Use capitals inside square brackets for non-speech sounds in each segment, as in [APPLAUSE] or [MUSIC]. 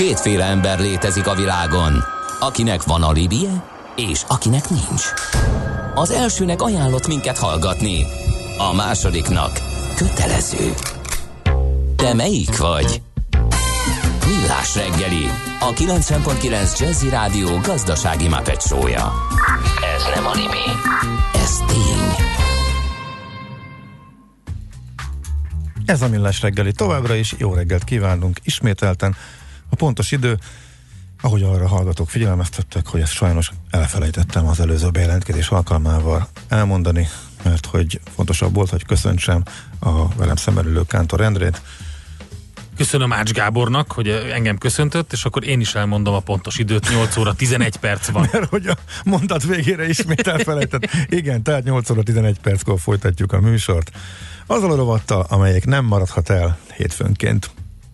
Kétféle ember létezik a világon, akinek van alibije, és akinek nincs. Az elsőnek ajánlott minket hallgatni, a másodiknak kötelező. Te melyik vagy? Millás reggeli, a 90.9 Jazzy Rádió gazdasági mapetsója. Ez nem animi, ez tény. Ez a Millás reggeli továbbra is. Jó reggelt kívánunk ismételten. A pontos idő, ahogy arra hallgatók figyelmeztettek, hogy ezt sajnos elfelejtettem az előző bejelentkezés alkalmával elmondani, mert hogy fontosabb volt, hogy köszöntsem a velem szemben ülő Kántor Endrét. Köszönöm Ács Gábornak, hogy engem köszöntött, és akkor én is elmondom a pontos időt, 8 óra 11 perc van. [LAUGHS] Mert hogy a mondat végére ismét elfelejtett. Igen, tehát 8 óra 11 perckor folytatjuk a műsort. Azzal a rovattal, amelyek nem maradhat el hétfőnként.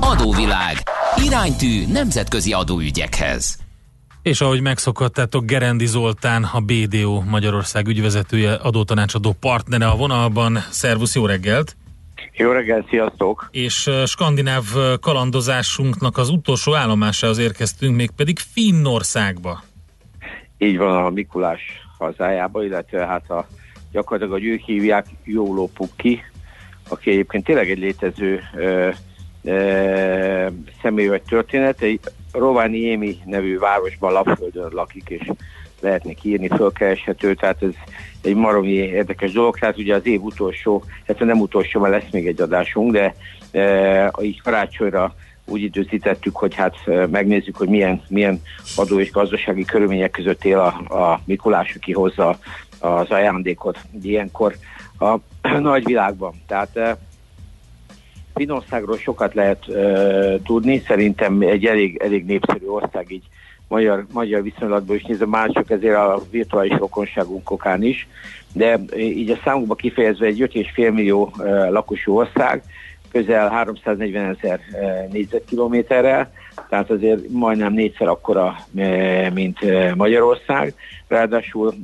Adóvilág. Iránytű nemzetközi adóügyekhez. És ahogy megszokhattátok, Gerendi Zoltán, a BDO Magyarország ügyvezetője, adótanácsadó partnere a vonalban. Szervusz, jó reggelt! Jó reggelt, sziasztok! És skandináv kalandozásunknak az utolsó állomásához érkeztünk, mégpedig Finnországba. Így van a Mikulás hazájába, illetve hát a, gyakorlatilag, hogy ők hívják Jóló Pukki, aki egyébként tényleg egy létező ö, ö, személy vagy történet. Egy Émi nevű városban, Lapföldön lakik, és lehetnek írni, fölkereshető, tehát ez egy maromi érdekes dolog, tehát ugye az év utolsó, hát nem utolsó, mert lesz még egy adásunk, de e, így karácsonyra úgy időzítettük, hogy hát megnézzük, hogy milyen, milyen adó és gazdasági körülmények között él a, a Mikulás, aki hozza az ajándékot ilyenkor a [CLEARS THROAT] nagy világban. Tehát Finországról sokat lehet e, tudni, szerintem egy elég, elég népszerű ország így magyar, magyar viszonylatból is nézve. Mások ezért a virtuális rokonságunk okán is, de így a számukba kifejezve egy 5,5 millió lakosú ország, közel 340 ezer négyzetkilométerrel, tehát azért majdnem négyszer akkora, mint Magyarország. Ráadásul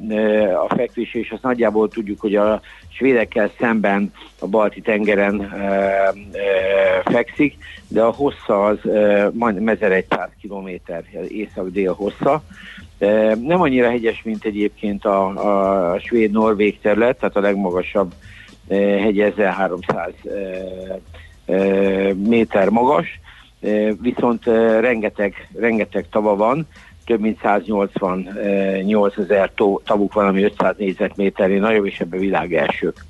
a fekvés, és azt nagyjából tudjuk, hogy a svédekkel szemben a balti tengeren e, e, fekszik, de a hossza az e, majdnem 1100 km észak-dél hossza. E, nem annyira hegyes, mint egyébként a, a svéd-norvég terület, tehát a legmagasabb e, hegy 1300 e, e, méter magas, e, viszont rengeteg, rengeteg tava van, több mint 188 ezer tavuk van, ami 500 négyzetméterén nagyobb, és ebben világ elsők.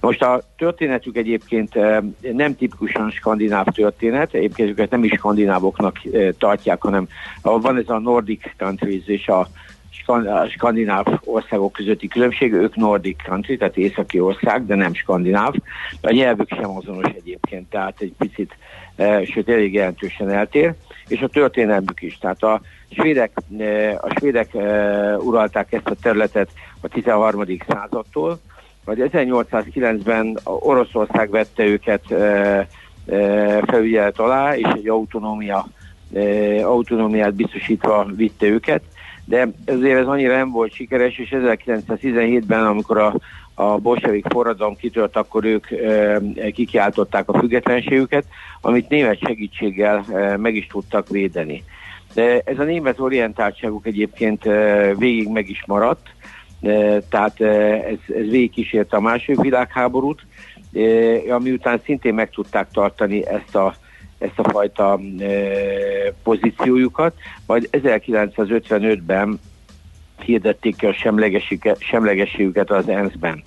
Most a történetük egyébként nem tipikusan skandináv történet, egyébként őket nem is skandinávoknak tartják, hanem van ez a Nordic countries és a skandináv országok közötti különbség, ők Nordic country, tehát északi ország, de nem skandináv. A nyelvük sem azonos egyébként, tehát egy picit, sőt elég jelentősen eltér, és a történelmük is. Tehát a svédek, a svédek uralták ezt a területet a 13. századtól, vagy 1809-ben Oroszország vette őket felügyelet alá, és egy autonómia, autonómiát biztosítva vitte őket, de ezért ez annyira nem volt sikeres, és 1917-ben, amikor a, a bolsevik forradalom kitört, akkor ők kikiáltották a függetlenségüket, amit német segítséggel e, meg is tudtak védeni. De ez a német orientáltságuk egyébként végig meg is maradt, tehát ez, ez végig a második világháborút, e, ami után szintén meg tudták tartani ezt a ezt a fajta e, pozíciójukat, majd 1955-ben hirdették ki a semlegességüket az ENSZ-ben.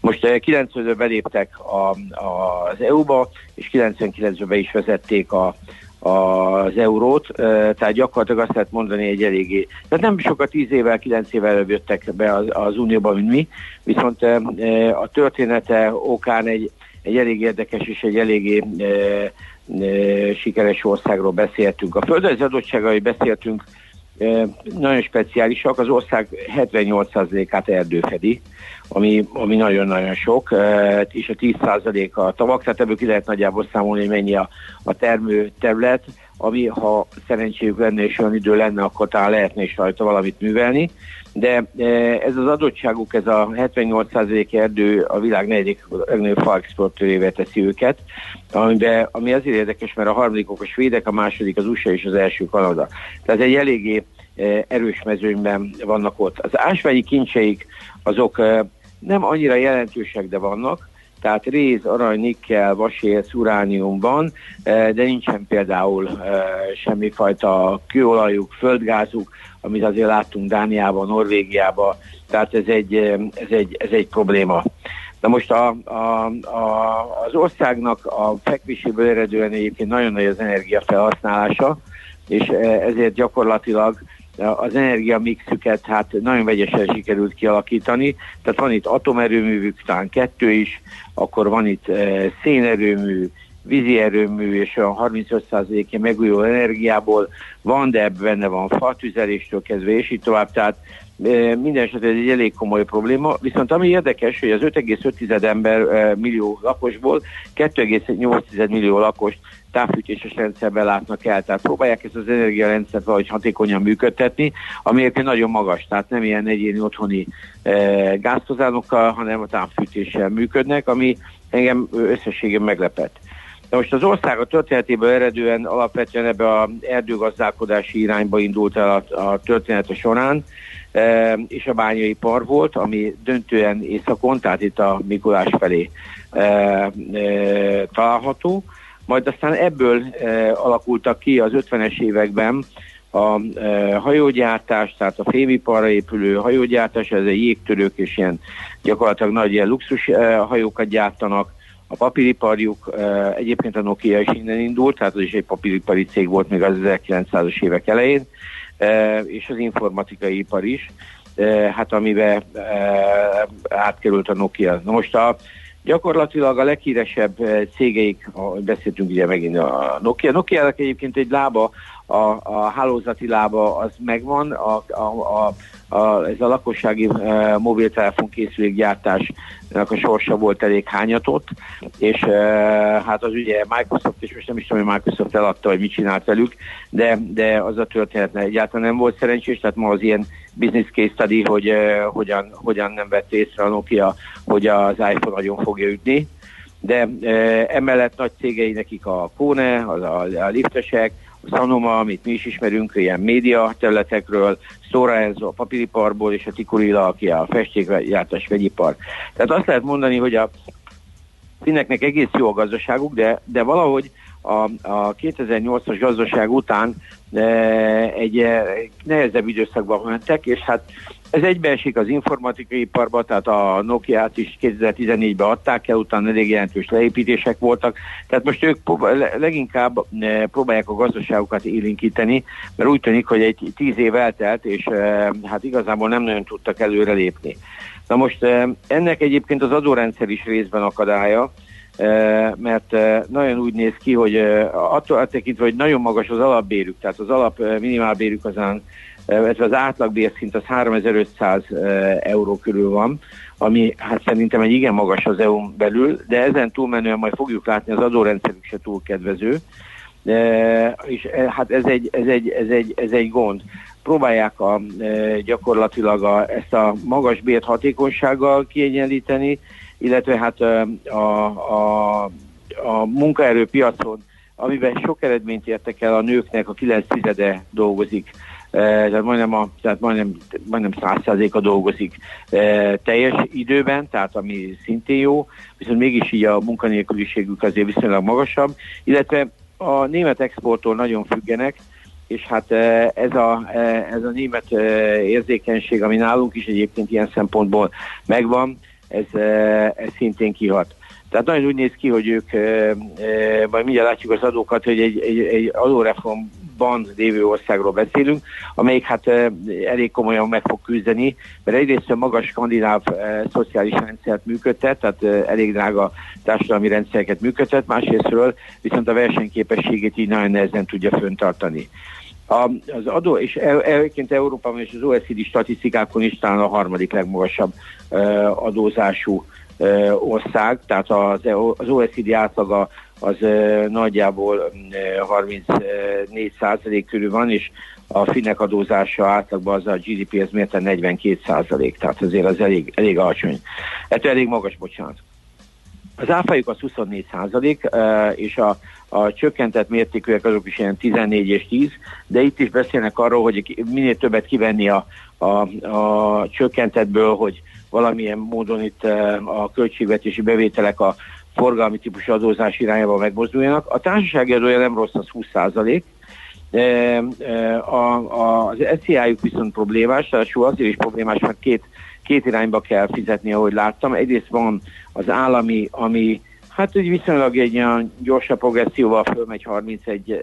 Most 95-ben beléptek a, a, az EU-ba, és 99-ben be is vezették a, az eurót, tehát gyakorlatilag azt lehet mondani egy eléggé, tehát nem sokat 10 évvel, 9 évvel előbb jöttek be az, az Unióba, mint mi, viszont a története okán egy, egy elég érdekes és egy eléggé sikeres országról beszéltünk. A földrajzi adottságai beszéltünk nagyon speciálisak, az ország 78%-át erdő fedi, ami, ami nagyon-nagyon sok, és a 10% a tavak, tehát ebből ki lehet nagyjából számolni, hogy mennyi a, a termő terület, ami ha szerencséjük lenne és olyan idő lenne, akkor talán lehetne is rajta valamit művelni. De ez az adottságuk, ez a 78% erdő a világ negyedik legnagyobb faexportőrével teszi őket, amiben, ami azért érdekes, mert a harmadikok a svédek, a második az USA és az első Kanada. Tehát egy eléggé erős mezőnyben vannak ott. Az ásványi kincseik azok nem annyira jelentősek, de vannak, tehát réz, arany, nikkel, vasér, szuránium van, de nincsen például semmifajta kőolajuk, földgázuk, amit azért láttunk Dániában, Norvégiában, tehát ez egy, ez egy, ez egy probléma. Na most a, a, a, az országnak a fekvéséből eredően egyébként nagyon nagy az energia felhasználása, és ezért gyakorlatilag az energiamixüket hát nagyon vegyesen sikerült kialakítani. Tehát van itt atomerőművük, talán kettő is, akkor van itt e, szénerőmű, vízi erőmű és a 35%-e megújuló energiából van, de benne van fatüzeléstől kezdve, és így tovább. Tehát minden esetben ez egy elég komoly probléma. Viszont ami érdekes, hogy az 5,5 ember millió lakosból 2,8 millió lakost távfűtéses rendszerben látnak el. Tehát próbálják ezt az energiarendszert valahogy hatékonyan működtetni, ami egyébként nagyon magas, tehát nem ilyen egyéni otthoni e, gáztozánokkal, hanem a távfűtéssel működnek, ami engem összességében meglepett. De most az ország a történetéből eredően alapvetően ebbe az erdőgazdálkodási irányba indult el a, a története során, és a bányai par volt, ami döntően északon, tehát itt a Mikulás felé e, található. Majd aztán ebből e, alakultak ki az 50-es években a e, hajógyártás, tehát a fémiparra épülő hajógyártás, ez egy jégtörők és ilyen gyakorlatilag nagy ilyen luxus e, hajókat gyártanak, a papíriparjuk, e, egyébként a Nokia is innen indult, tehát az is egy papíripari cég volt még az 1900-as évek elején, és az informatikai ipar is, e, hát amiben e, átkerült a Nokia. Na most a Gyakorlatilag a leghíresebb cégeik, beszéltünk ugye megint a Nokia. Nokia egyébként egy lába, a, a hálózati lába az megvan, a, a, a a, ez a lakossági e, mobiltelefon készülékgyártásnak a sorsa volt elég hányatott, és e, hát az ugye Microsoft, és most nem is tudom, hogy Microsoft eladta, hogy mit csinált velük, de, de az a történet egyáltalán nem volt szerencsés, tehát ma az ilyen business case study, hogy e, hogyan, hogyan nem vett észre a Nokia, hogy az iPhone nagyon fogja ütni, de e, emellett nagy cégei nekik a Kone, az a, a liftesek, a Sanoma, amit mi is ismerünk, ilyen média területekről, Stora Enzo a papíriparból, és a Tikurila, aki a festékgyártás vegyipar. Tehát azt lehet mondani, hogy a finneknek egész jó a gazdaságuk, de, de valahogy a, a 2008-as gazdaság után egy e, nehezebb időszakban mentek, és hát ez egybeesik az informatikai iparba, tehát a Nokia-t is 2014-ben adták el, utána elég jelentős leépítések voltak, tehát most ők leginkább eh, próbálják a gazdaságukat élinkíteni, mert úgy tűnik, hogy egy tíz év eltelt, és eh, hát igazából nem nagyon tudtak előrelépni. Na most eh, ennek egyébként az adórendszer is részben akadálya, mert nagyon úgy néz ki, hogy attól tekintve, hogy nagyon magas az alapbérük, tehát az alap minimálbérük azán illetve az átlagbérszint az 3500 euró körül van, ami hát szerintem egy igen magas az EU-n belül, de ezen túlmenően majd fogjuk látni, az adórendszerük se túl kedvező, de, és hát ez egy, ez, egy, ez, egy, ez egy gond. Próbálják a, gyakorlatilag a, ezt a magas bért hatékonysággal kiegyenlíteni, illetve hát a, a, a, munkaerőpiacon, amiben sok eredményt értek el a nőknek, a 9 tizede dolgozik. Eh, tehát majdnem, a, tehát majdnem, majdnem 100%-a dolgozik teljes időben, tehát ami szintén jó, viszont mégis így a munkanélküliségük azért viszonylag magasabb, illetve a német exporttól nagyon függenek, és hát ez a, ez a német érzékenység, ami nálunk is egyébként ilyen szempontból megvan, ez, ez szintén kihat. Tehát nagyon úgy néz ki, hogy ők, majd mindjárt látjuk az adókat, hogy egy, egy, egy adóreform ban lévő országról beszélünk, amelyik hát elég komolyan meg fog küzdeni, mert egyrészt a magas skandináv szociális rendszert működtet, tehát elég drága társadalmi rendszereket működtet, másrésztről viszont a versenyképességét így nagyon nehezen tudja föntartani. A, az adó, és e, egyébként Európában és az OECD statisztikákon is talán a harmadik legmagasabb uh, adózású uh, ország, tehát az, az OECD átlaga az uh, nagyjából uh, 34 százalék körül van, és a finnek adózása átlagban az a GDP-hez mérten 42 százalék, tehát azért az elég, elég alacsony. Ettől elég magas, bocsánat. Az áfájuk az 24 százalék, és a, a csökkentett mértékűek azok is ilyen 14 és 10, de itt is beszélnek arról, hogy minél többet kivenni a, a, a csökkentetből, hogy valamilyen módon itt a költségvetési bevételek a forgalmi típusú adózás irányába megmozduljanak. A társasági adója nem rossz, az 20 százalék, a, a, az SZIA-juk viszont problémás, tehát azért is problémás, mert két, két irányba kell fizetni, ahogy láttam. Egyrészt van az állami, ami hát úgy viszonylag egy olyan gyorsabb progresszióval fölmegy 31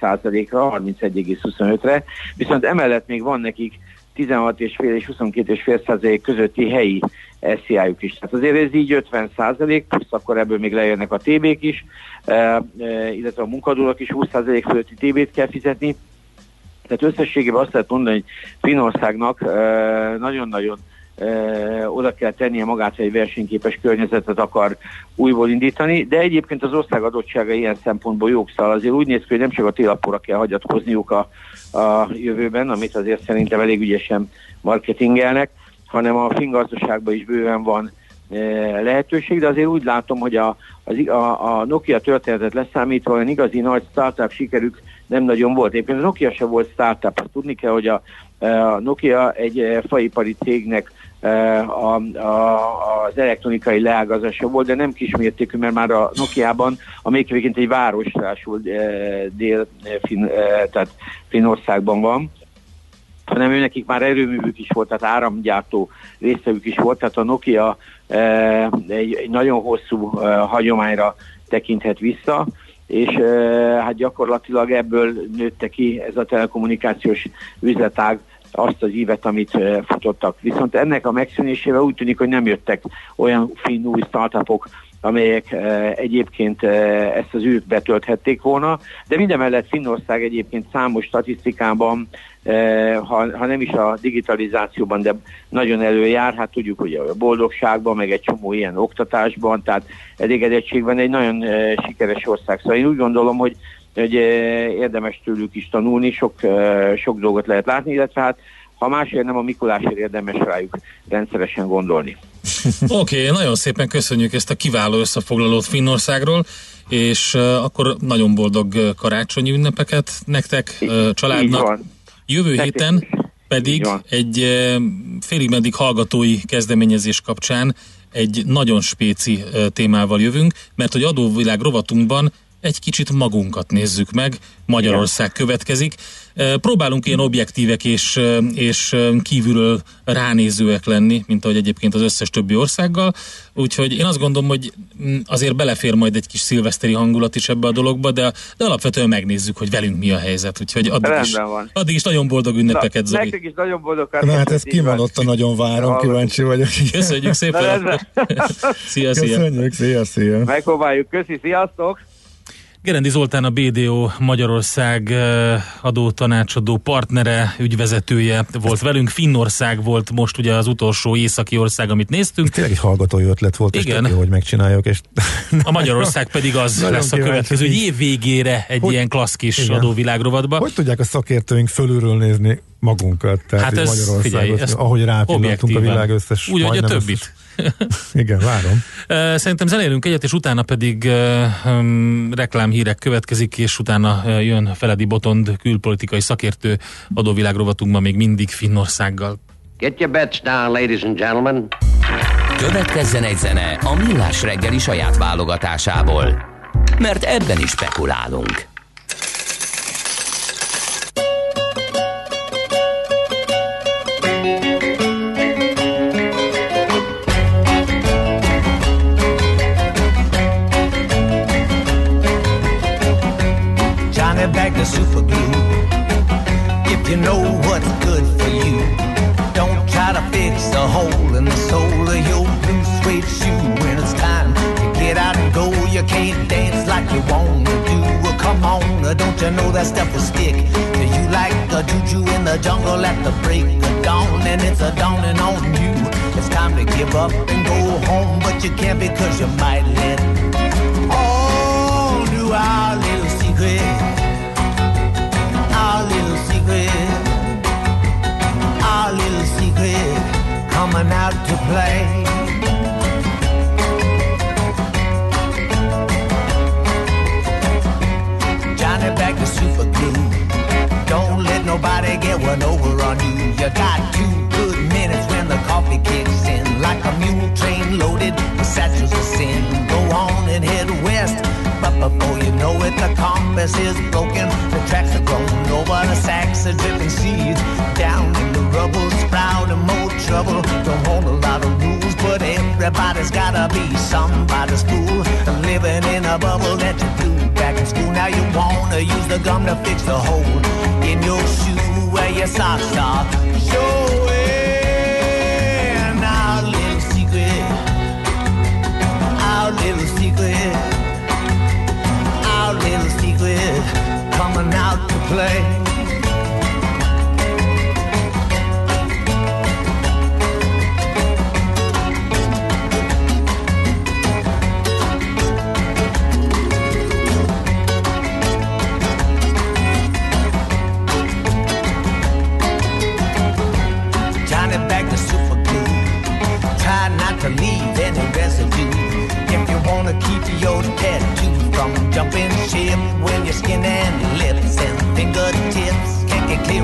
százalékra, 31,25-re, viszont emellett még van nekik 16,5 és 22,5 százalék közötti helyi SZIA-juk is. Tehát azért ez így 50 százalék, plusz akkor ebből még lejönnek a TB-k is, illetve a munkadónak is 20 százalék fölötti TB-t kell fizetni. Tehát összességében azt lehet mondani, hogy Finországnak nagyon-nagyon oda kell tennie magát, hogy egy versenyképes környezetet akar újból indítani, de egyébként az ország adottsága ilyen szempontból jók, szóval azért úgy néz ki, hogy nem csak a télapóra kell hagyatkozniuk a, a jövőben, amit azért szerintem elég ügyesen marketingelnek, hanem a finn gazdaságban is bőven van lehetőség, de azért úgy látom, hogy a, az, a, a Nokia történetet leszámítva olyan igazi nagy startup sikerük nem nagyon volt. Éppen a Nokia se volt startup, tudni kell, hogy a, a Nokia egy faipari cégnek a, a, az elektronikai leágazása volt, de nem kismértékű, mert már a Nokia-ban, amelyik egyébként egy városrásul dél, fin, tehát Finországban van, hanem ő nekik már erőművük is volt, tehát áramgyártó részevük is volt, tehát a Nokia egy, egy nagyon hosszú hagyományra tekinthet vissza, és hát gyakorlatilag ebből nőtte ki ez a telekommunikációs üzletág, azt az ívet, amit futottak. Viszont ennek a megszűnésével úgy tűnik, hogy nem jöttek olyan finn új startupok, amelyek egyébként ezt az űrt betölthették volna, de mindemellett Finnország egyébként számos statisztikában, ha, ha nem is a digitalizációban, de nagyon előjár, hát tudjuk, hogy a boldogságban, meg egy csomó ilyen oktatásban, tehát elégedettségben egy nagyon sikeres ország. Szóval én úgy gondolom, hogy hogy érdemes tőlük is tanulni, sok, sok dolgot lehet látni, illetve hát ha másért nem a Mikulásért érdemes rájuk rendszeresen gondolni. [LAUGHS] Oké, okay, nagyon szépen köszönjük ezt a kiváló összefoglalót Finnországról, és uh, akkor nagyon boldog karácsonyi ünnepeket nektek, uh, családnak. Jövő Nekik héten pedig egy uh, félig meddig hallgatói kezdeményezés kapcsán egy nagyon spéci uh, témával jövünk, mert hogy adóvilág rovatunkban egy kicsit magunkat nézzük meg, Magyarország Igen. következik. Próbálunk ilyen objektívek és, és kívülről ránézőek lenni, mint ahogy egyébként az összes többi országgal. Úgyhogy én azt gondolom, hogy mm, azért belefér majd egy kis szilveszteri hangulat is ebbe a dologba, de, de alapvetően megnézzük, hogy velünk mi a helyzet. Úgyhogy addig, is, van. addig is nagyon boldog ünnepeket, Zoli. Nektek is nagyon boldog Na hát ezt kimondottan nagyon várom, kíváncsi vagyok. Köszönjük szépen. [LAUGHS] szia, szia. Köszönjük, szia, szia. Megpróbáljuk. Köszi, sziasztok. Gerendi Zoltán a BDO Magyarország eh, adótanácsadó partnere, ügyvezetője volt velünk. Finnország volt most ugye az utolsó északi ország, amit néztünk. Tényleg egy hallgatói ötlet volt, Igen. és jó, hogy megcsináljuk. És... A Magyarország pedig az [LAUGHS] lesz a következő, hogy év végére egy hogy... ilyen klassz kis Igen. adóvilágrovadba. Hogy tudják a szakértőink fölülről nézni magunkat? Tehát hát ez, figyelj, ahogy rápillantunk a világ összes Úgy, hogy a többit. Összes [LAUGHS] Igen, várom. Szerintem zenélünk egyet, és utána pedig um, reklámhírek következik, és utána jön Feledi Botond, külpolitikai szakértő adóvilágrovatunkban még mindig Finnországgal. Get your bets down, ladies and gentlemen. Következzen egy zene a Millás reggeli saját válogatásából, mert ebben is spekulálunk. Super glue If you know what's good for you. Don't try to fix a hole in the sole of your blue suede shoe when it's time to get out and go. You can't dance like you want to do. Well, come on, uh, don't you know that stuff will stick? Do you like a juju in the jungle at the break of dawn? And it's a dawning on you. It's time to give up and go home, but you can't because you might let all do our little secret. Little coming out to play. Johnny back to super glue. Don't let nobody get one over on you. You got two good minutes when the coffee kicks in. Like a mule train loaded with satchels of sin. Go on and head west. But before you know it, the compass is broken. The tracks are grown over the sacks of dripping seeds. Down rubble, sprouting more trouble. Don't hold a lot of rules, but everybody's gotta be somebody's fool. Living in a bubble that you do back in school. Now you wanna use the gum to fix the hole in your shoe where your socks are. Showing our little secret, our little secret, our little secret coming out to play.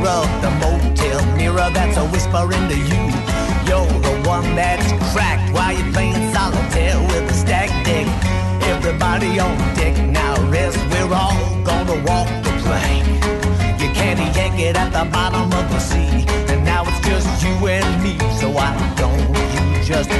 Of the motel mirror that's a whisper into you. You're the one that's cracked while you're playing solitaire with the stack deck. Everybody on deck now rest. We're all gonna walk the plank. You can't yank it at the bottom of the sea. And now it's just you and me. So why don't you just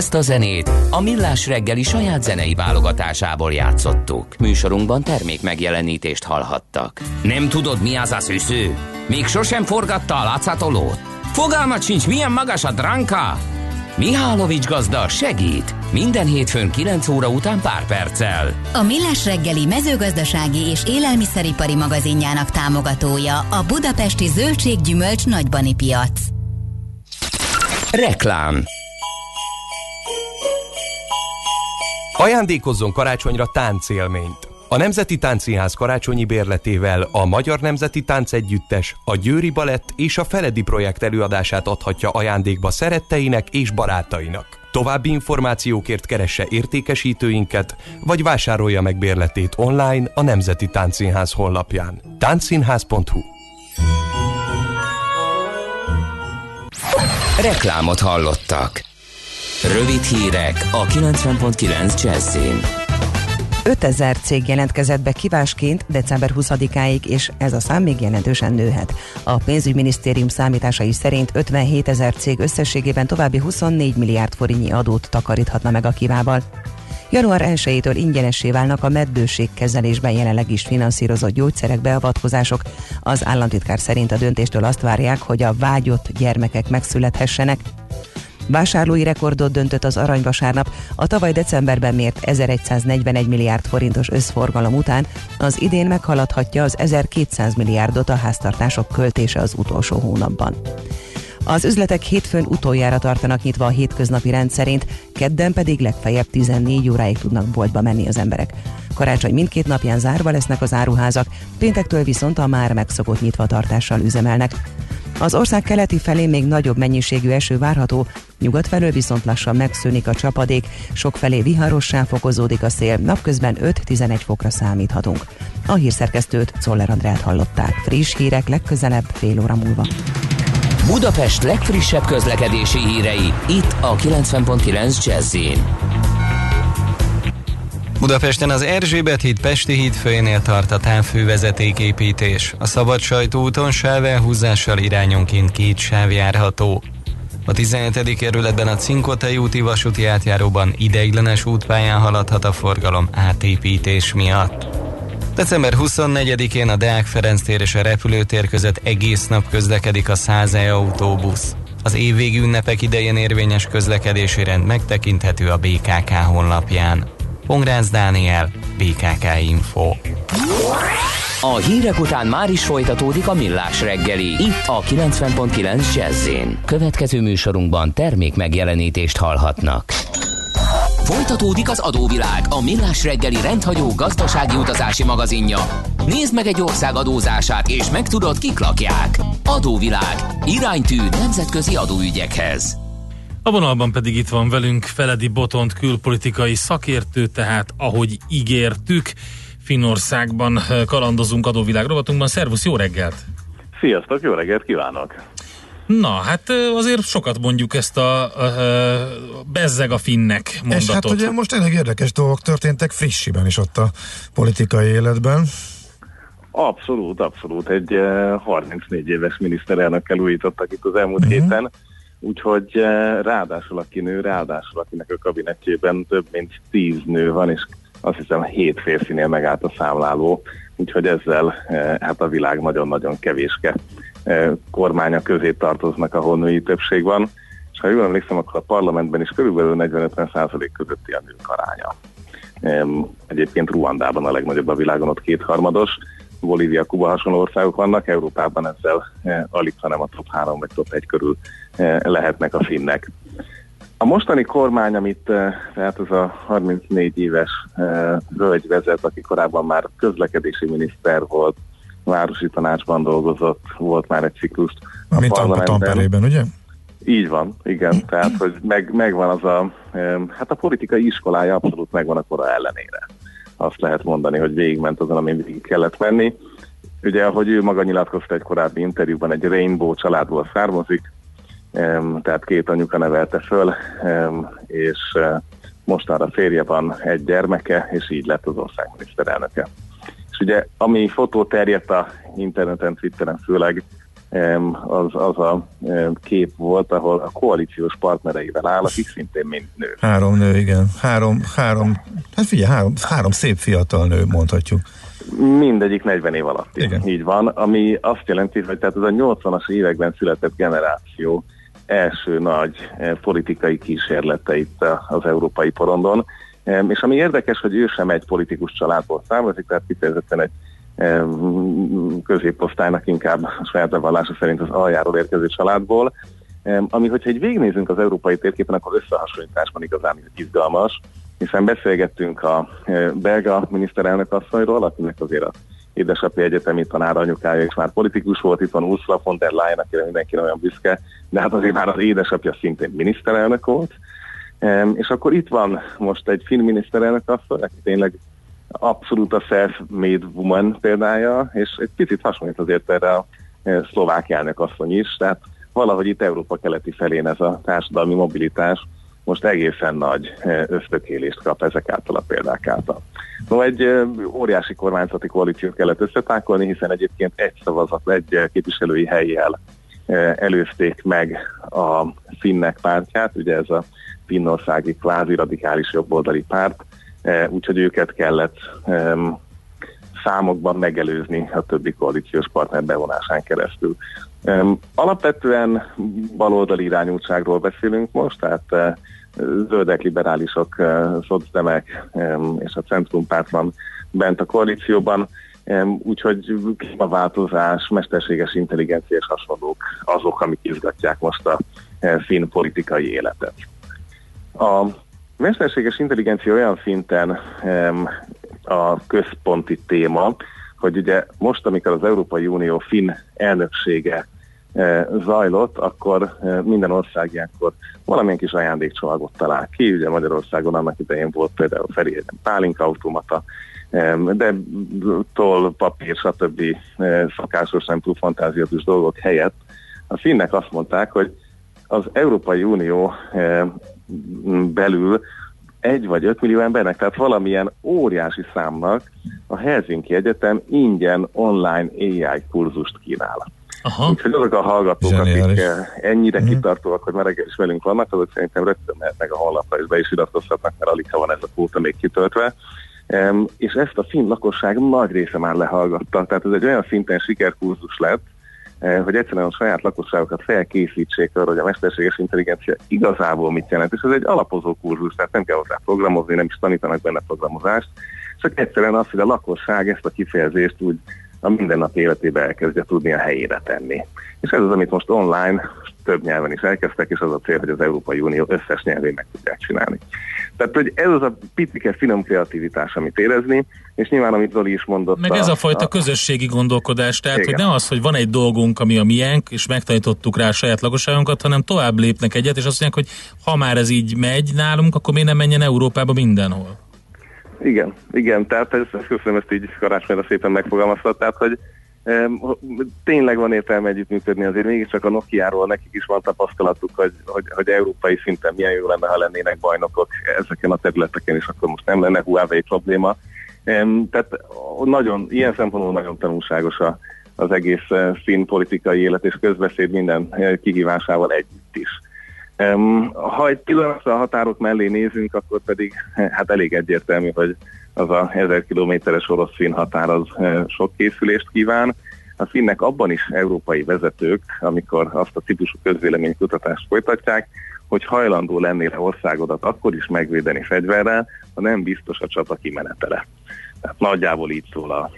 Ezt a zenét a Millás reggeli saját zenei válogatásából játszottuk. Műsorunkban termék megjelenítést hallhattak. Nem tudod, mi az a szűző? Még sosem forgatta a látszatolót? Fogalmat sincs, milyen magas a dránka? Mihálovics gazda segít! Minden hétfőn 9 óra után pár perccel. A Millás reggeli mezőgazdasági és élelmiszeripari magazinjának támogatója a Budapesti Zöldséggyümölcs Nagybani Piac. Reklám Ajándékozzon karácsonyra táncélményt. A Nemzeti Táncszínház karácsonyi bérletével a Magyar Nemzeti Táncegyüttes, a Győri Balett és a Feledi projekt előadását adhatja ajándékba szeretteinek és barátainak. További információkért keresse értékesítőinket, vagy vásárolja meg bérletét online a Nemzeti Táncszínház honlapján. Táncszínház.hu Reklámot hallottak. Rövid hírek a 90.9 Jazzin. 5000 cég jelentkezett be kivásként december 20-áig, és ez a szám még jelentősen nőhet. A pénzügyminisztérium számításai szerint 57 ezer cég összességében további 24 milliárd forintnyi adót takaríthatna meg a kivával. Január 1-től ingyenessé válnak a meddőségkezelésben jelenleg is finanszírozott gyógyszerek beavatkozások. Az államtitkár szerint a döntéstől azt várják, hogy a vágyott gyermekek megszülethessenek. Vásárlói rekordot döntött az aranyvasárnap. A tavaly decemberben mért 1141 milliárd forintos összforgalom után az idén meghaladhatja az 1200 milliárdot a háztartások költése az utolsó hónapban. Az üzletek hétfőn utoljára tartanak nyitva a hétköznapi rendszerint, kedden pedig legfeljebb 14 óráig tudnak boltba menni az emberek. Karácsony mindkét napján zárva lesznek az áruházak, péntektől viszont a már megszokott nyitvatartással üzemelnek. Az ország keleti felé még nagyobb mennyiségű eső várható, nyugat felől viszont lassan megszűnik a csapadék, sok felé viharossá fokozódik a szél, napközben 5-11 fokra számíthatunk. A hírszerkesztőt Czoller Andrát hallották. Friss hírek legközelebb fél óra múlva. Budapest legfrissebb közlekedési hírei, itt a 90.9 jazz Budapesten az Erzsébet híd Pesti híd főjénél tart a távfővezetéképítés. A Szabad úton sávelhúzással irányonként két sáv járható. A 17. kerületben a Cinkotei úti vasúti átjáróban ideiglenes útpályán haladhat a forgalom átépítés miatt. December 24-én a Deák Ferenc tér és a repülőtér között egész nap közlekedik a 100 e autóbusz. Az évvégi ünnepek idején érvényes közlekedési rend megtekinthető a BKK honlapján. Pongrácz Dániel, BKK Info. A hírek után már is folytatódik a millás reggeli. Itt a 90.9 jazz Következő műsorunkban termék megjelenítést hallhatnak. Folytatódik az adóvilág, a millás reggeli rendhagyó gazdasági utazási magazinja. Nézd meg egy ország adózását, és megtudod, kik lakják. Adóvilág. Iránytű nemzetközi adóügyekhez. A vonalban pedig itt van velünk Feledi Botont külpolitikai szakértő, tehát ahogy ígértük, Finnországban kalandozunk adóvilág rovatunkban. Szervusz, jó reggelt! Sziasztok, jó reggelt kívánok! Na, hát azért sokat mondjuk ezt a, a, a bezzeg a finnek mondatot. És hát ugye most elég érdekes dolgok történtek frissiben is ott a politikai életben. Abszolút, abszolút. Egy 34 eh, éves miniszterelnökkel újítottak itt az elmúlt uh-huh. héten Úgyhogy eh, ráadásul aki nő, ráadásul akinek a kabinetjében több mint tíz nő van, és azt hiszem hét férfinél megállt a számláló, úgyhogy ezzel eh, hát a világ nagyon-nagyon kevéske eh, kormánya közé tartoznak, ahol női többség van, és ha jól emlékszem, akkor a parlamentben is körülbelül 40-50 százalék közötti a nők aránya. Egyébként Ruandában a legnagyobb a világon, ott kétharmados, Bolívia, Kuba hasonló országok vannak, Európában ezzel alig, hanem a top 3 vagy top 1 körül Eh, lehetnek a finnek. A mostani kormány, amit eh, tehát ez a 34 éves eh, hölgy vezet, aki korábban már közlekedési miniszter volt, városi tanácsban dolgozott, volt már egy ciklust. A Mint a Tamperében, ugye? Így van, igen. Tehát, hogy meg, megvan az a, hát a politikai iskolája abszolút megvan a kora ellenére. Azt lehet mondani, hogy végigment azon, amin végig kellett menni. Ugye, ahogy ő maga nyilatkozta egy korábbi interjúban, egy Rainbow családból származik, tehát két anyuka nevelte föl, és e, mostanra férje van egy gyermeke, és így lett az ország miniszterelnöke. És ugye, ami fotó terjedt a interneten, Twitteren főleg, az, az a kép volt, ahol a koalíciós partnereivel áll, akik szintén mind nő. Három nő, igen. Három, három, hát figyelj, három, három szép fiatal nő, mondhatjuk. Mindegyik 40 év alatt. Igen. Így van, ami azt jelenti, hogy tehát ez a 80-as években született generáció, első nagy politikai kísérlete itt az európai porondon. És ami érdekes, hogy ő sem egy politikus családból származik, tehát kifejezetten egy középosztálynak inkább a saját bevallása szerint az aljáról érkező családból, ami, hogyha egy végignézünk az európai térképen, akkor összehasonlításban igazán izgalmas, hiszen beszélgettünk a belga miniszterelnök asszonyról, akinek azért a édesapja egyetemi tanár anyukája is már politikus volt, itt van Ursula von der Leyen, akire mindenki nagyon büszke, de hát azért már az édesapja szintén miniszterelnök volt. És akkor itt van most egy finn miniszterelnök asszony, aki tényleg abszolút a self-made woman példája, és egy picit hasonlít azért erre a e, szlovák elnök asszony is, tehát valahogy itt Európa keleti felén ez a társadalmi mobilitás most egészen nagy e, ösztökélést kap ezek által a példák által. No, egy óriási kormányzati koalíciót kellett összetákolni, hiszen egyébként egy szavazat, egy képviselői helyjel előzték meg a finnek pártját, ugye ez a finnországi kvázi radikális jobboldali párt, úgyhogy őket kellett számokban megelőzni a többi koalíciós partner bevonásán keresztül. Alapvetően baloldali irányultságról beszélünk most, tehát zöldek, liberálisok, szocdemek és a centrumpárt van bent a koalícióban, úgyhogy klímaváltozás, mesterséges intelligencia és hasonlók azok, amik izgatják most a finn politikai életet. A mesterséges intelligencia olyan szinten a központi téma, hogy ugye most, amikor az Európai Unió finn elnöksége zajlott, akkor minden ország ilyenkor valamilyen kis ajándékcsomagot talál ki. Ugye Magyarországon annak idején volt például Ferihegyen pálinka automata, de toll, papír, stb. szakásos, nem túl fantáziatus dolgok helyett a finnek azt mondták, hogy az Európai Unió belül egy vagy öt millió embernek, tehát valamilyen óriási számnak a Helsinki Egyetem ingyen online AI kurzust kínál. Aha. Úgyhogy azok a hallgatók, Zseniális. akik ennyire uh-huh. kitartóak, hogy már is velünk vannak, azok szerintem rögtön mehetnek a honlapra és be is iratkozhatnak, mert alig ha van ez a kóta még kitöltve. Um, és ezt a finn lakosság nagy része már lehallgatta. Tehát ez egy olyan szinten sikerkurzus lett, Eh, hogy egyszerűen a saját lakosságokat felkészítsék arra, hogy a mesterséges intelligencia igazából mit jelent. És ez egy alapozó kurzus, tehát nem kell hozzá programozni, nem is tanítanak benne programozást, csak egyszerűen az, hogy a lakosság ezt a kifejezést úgy a mindennap életébe elkezdje tudni a helyére tenni. És ez az, amit most online több nyelven is elkezdtek, és az a cél, hogy az Európai Unió összes nyelvén meg tudják csinálni. Tehát, hogy ez az a pitike finom kreativitás, amit érezni, és nyilván, amit Zoli is mondott. Meg ez a fajta a... közösségi gondolkodás, tehát, igen. hogy nem az, hogy van egy dolgunk, ami a miénk, és megtanítottuk rá a saját lakosságunkat, hanem tovább lépnek egyet, és azt mondják, hogy ha már ez így megy nálunk, akkor miért nem menjen Európába mindenhol? Igen, igen, tehát ezt, ezt köszönöm, ezt így karácsonyra szépen megfogalmaztad, tehát, hogy tényleg van értelme együttműködni, azért mégiscsak a Nokia-ról nekik is van tapasztalatuk, hogy, hogy, hogy európai szinten milyen jó lenne, ha lennének bajnokok ezeken a területeken, és akkor most nem lenne Huawei probléma. Tehát nagyon, ilyen szempontból nagyon tanulságos a, az egész finn politikai élet és közbeszéd minden kihívásával együtt is. Ha egy pillanatra a határok mellé nézünk, akkor pedig hát elég egyértelmű, hogy az a 1000 kilométeres orosz-finn határ az eh, sok készülést kíván. A finnek abban is európai vezetők, amikor azt a típusú közvéleménykutatást folytatják, hogy hajlandó lennél országodat akkor is megvédeni fegyverrel, ha nem biztos a csata kimenetele. Tehát nagyjából így szól a,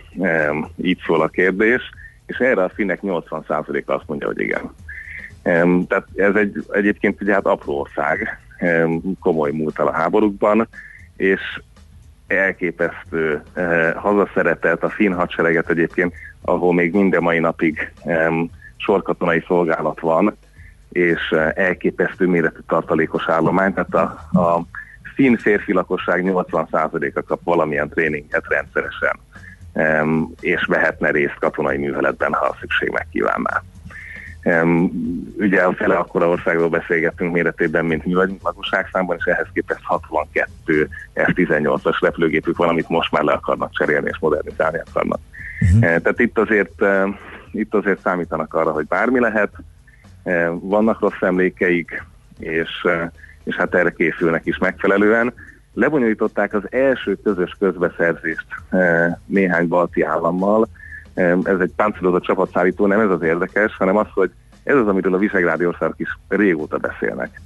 így szól a kérdés, és erre a finnek 80%-a azt mondja, hogy igen. Tehát ez egy, egyébként ugye hát apró ország, komoly múltal a háborúkban, és elképesztő eh, hazaszeretelt a finn hadsereget egyébként, ahol még minden mai napig sorkatonai szolgálat van, és eh, elképesztő méretű tartalékos állomány, tehát a, a finn férfi lakosság 80%-a kap valamilyen tréninget rendszeresen, és vehetne részt katonai műveletben, ha szükség megkívánná. Ugye a fele akkora országról beszélgettünk méretében, mint mi vagyunk lakosságszámban, és ehhez képest 62 F-18-as repülőgépük van, amit most már le akarnak cserélni és modernizálni akarnak. Uh-huh. Uh, tehát itt azért, uh, itt azért számítanak arra, hogy bármi lehet, uh, vannak rossz emlékeik, és, és hát erre készülnek is megfelelően. Lebonyolították az első közös közbeszerzést néhány balti állammal, ez egy páncélozott csapatszállító, nem ez az érdekes, hanem az, hogy ez az, amiről a visegrádi országok is régóta beszélnek.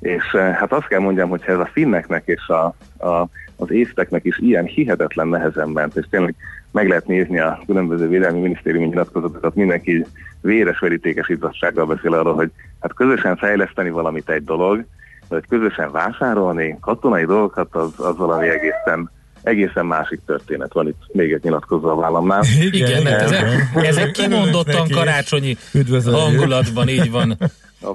És eh, hát azt kell mondjam, hogy ez a finneknek és a, a, az észteknek is ilyen hihetetlen nehezen ment, és tényleg meg lehet nézni a különböző védelmi minisztériumi nyilatkozatokat, mindenki véres verítékes izzadsággal beszél arról, hogy hát közösen fejleszteni valamit egy dolog, de hogy közösen vásárolni katonai dolgokat, az, az valami egészen egészen másik történet van itt még egy nyilatkozó a vállamnál. [LAUGHS] Igen, Igen ezek, ezek kimondottan karácsonyi hangulatban, így van.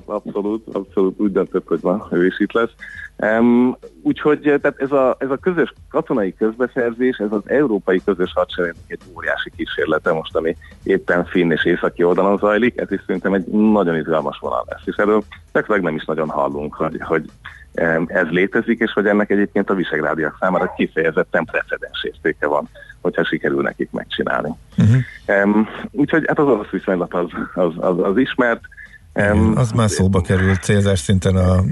Abszolút, abszolút úgy döntött, hogy ma ő is itt lesz. Um, úgyhogy tehát ez, a, ez a közös katonai közbeszerzés, ez az európai közös hadsereg egy óriási kísérlete most, ami éppen finn és északi oldalon zajlik, ez is szerintem egy nagyon izgalmas vonal lesz, és erről nem is nagyon hallunk, hogy, hogy ez létezik, és hogy ennek egyébként a visegrádiak számára kifejezetten precedens értéke van, hogyha sikerül nekik megcsinálni. Uh-huh. Um, úgyhogy hát az orosz viszonylat az, az, az, az ismert, Um, az már szóba került célzás szinten a,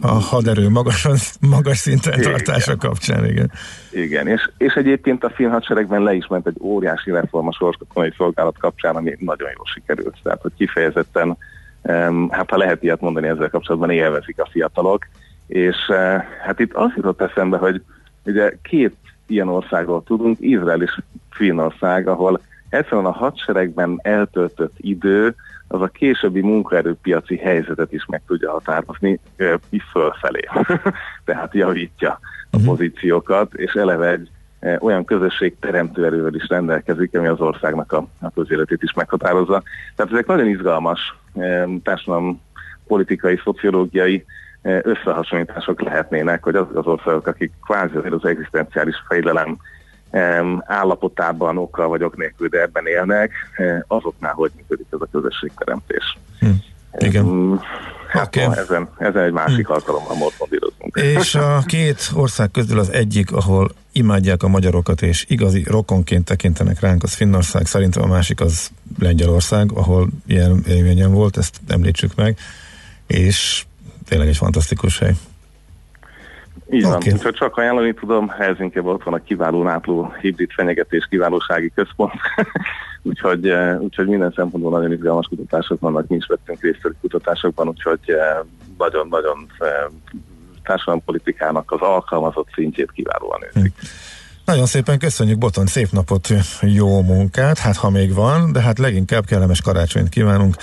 a haderő magas, magas szinten igen. tartása kapcsán, igen. Igen, és, és egyébként a finn hadseregben le is ment egy óriási reform a sorskatonai szolgálat kapcsán, ami nagyon jól sikerült. Tehát, hogy kifejezetten, um, hát ha lehet ilyet mondani ezzel kapcsolatban, élvezik a fiatalok, és eh, hát itt azt jutott eszembe, hogy ugye két ilyen országról tudunk, Izrael és Finnország, ahol egyszerűen a hadseregben eltöltött idő az a későbbi munkaerőpiaci helyzetet is meg tudja határozni is fölfelé. [LAUGHS] Tehát javítja a mhm. pozíciókat, és eleve egy olyan közösség teremtő erővel is rendelkezik, ami az országnak a, a közéletét is meghatározza. Tehát ezek nagyon izgalmas társadalom politikai, szociológiai összehasonlítások lehetnének, hogy azok az országok, akik kvázi azért az egzisztenciális fejlelem állapotában okkal vagy ok nélkül, de ebben élnek, azoknál hogy működik ez a közösségteremtés. Hm. Igen. Hát okay. ezen, ezen egy másik hm. alkalommal morfondírozunk. És a két ország közül az egyik, ahol imádják a magyarokat, és igazi rokonként tekintenek ránk, az Finnország, szerintem a másik az Lengyelország, ahol ilyen élményen volt, ezt említsük meg, és tényleg egy fantasztikus hely. Így van, okay. úgyhogy csak ajánlani tudom, Helsinki-ben ott van a kiváló nápló hibrid fenyegetés kiválósági központ, [LAUGHS] úgyhogy, eh, úgyhogy minden szempontból nagyon izgalmas kutatások vannak, mi is vettünk részt a kutatásokban, úgyhogy eh, nagyon-nagyon eh, társadalompolitikának az alkalmazott szintjét kiválóan őszik. Hm. Nagyon szépen köszönjük, Boton, szép napot, jó munkát, hát ha még van, de hát leginkább kellemes karácsonyt kívánunk